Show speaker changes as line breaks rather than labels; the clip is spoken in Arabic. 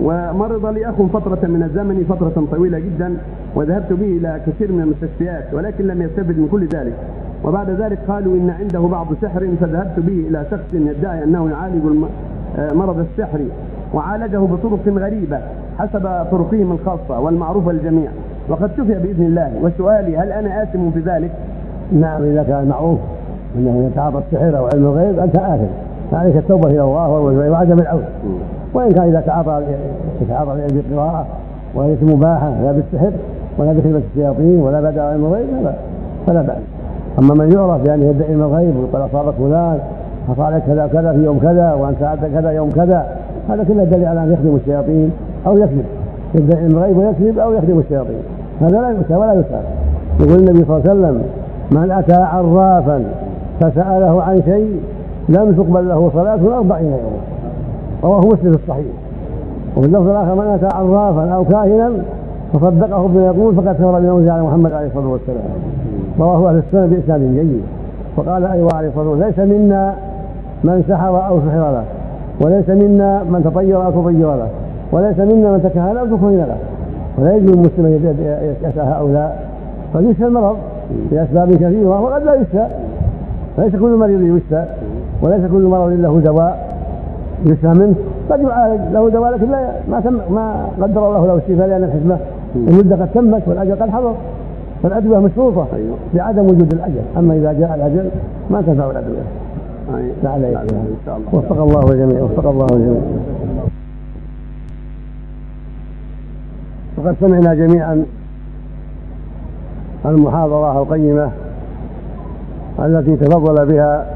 ومرض لي أخ فترة من الزمن فترة طويلة جدا وذهبت به إلى كثير من المستشفيات ولكن لم يستفد من كل ذلك. وبعد ذلك قالوا إن عنده بعض سحر فذهبت به إلى شخص يدعي أنه يعالج آه، مرض السحر وعالجه بطرق غريبة حسب طرقهم الخاصة والمعروفة للجميع. وقد شفي بإذن الله. وسؤالي هل أنا آثم في ذلك؟
نعم إذا كان معروف أنه يتعاطى السحر أو علم الغيب أنت آثم. فعليك التوبة إلى الله والرجوع وعدم العود وإن كان إذا تعاطى يتعاطى العلم بالقراءه وليس مباحة لا بالسحر ولا بخدمه الشياطين ولا بعد علم الغيب فلا فلا بأس. أما من يعرف بانه يدعي علم الغيب ويقول اصابك فلان حصل كذا كذا في يوم كذا وانت عندك كذا يوم كذا هذا كله دليل على أن يخدم الشياطين أو يكذب. يدعي علم الغيب ويكذب أو يخدم الشياطين. هذا لا يؤتى ولا يسأل. يقول النبي صلى الله عليه وسلم من أتى عرافا فسأله عن شيء لم تقبل له صلاة أربعين يوما. رواه مسلم في الصحيح. وفي اللفظ الآخر من أتى عرافا أو كاهنا فصدقه بما يقول فقد كفر أنزل على محمد عليه الصلاة والسلام. رواه أهل السنة بإسناد جيد. وقال أيضا عليه الصلاة والسلام ليس منا من سحر أو سحر له وليس منا من تطير أو تطير له وليس منا من تكهن أو تكهن له. ولا يجوز المسلم أن يتى هؤلاء. قد يشفى المرض لاسباب كثيرة وقد لا يشفى ليس كل مريض يشفى وليس كل مرض له دواء يشفى منه. قد يعالج له دواء لكن لا ما تم ما قدر الله له الشفاء لأن الحكمه المدة قد تمت والاجل قد حضر. فالأدوية مشروطة بعدم وجود الاجل أما إذا جاء الاجل ما تنفع الأدوية.
أي.
لا
شاء الله.
وفق الله الجميع وفق الله الجميع وقد سمعنا جميعا المحاضرة القيمة التي تفضل بها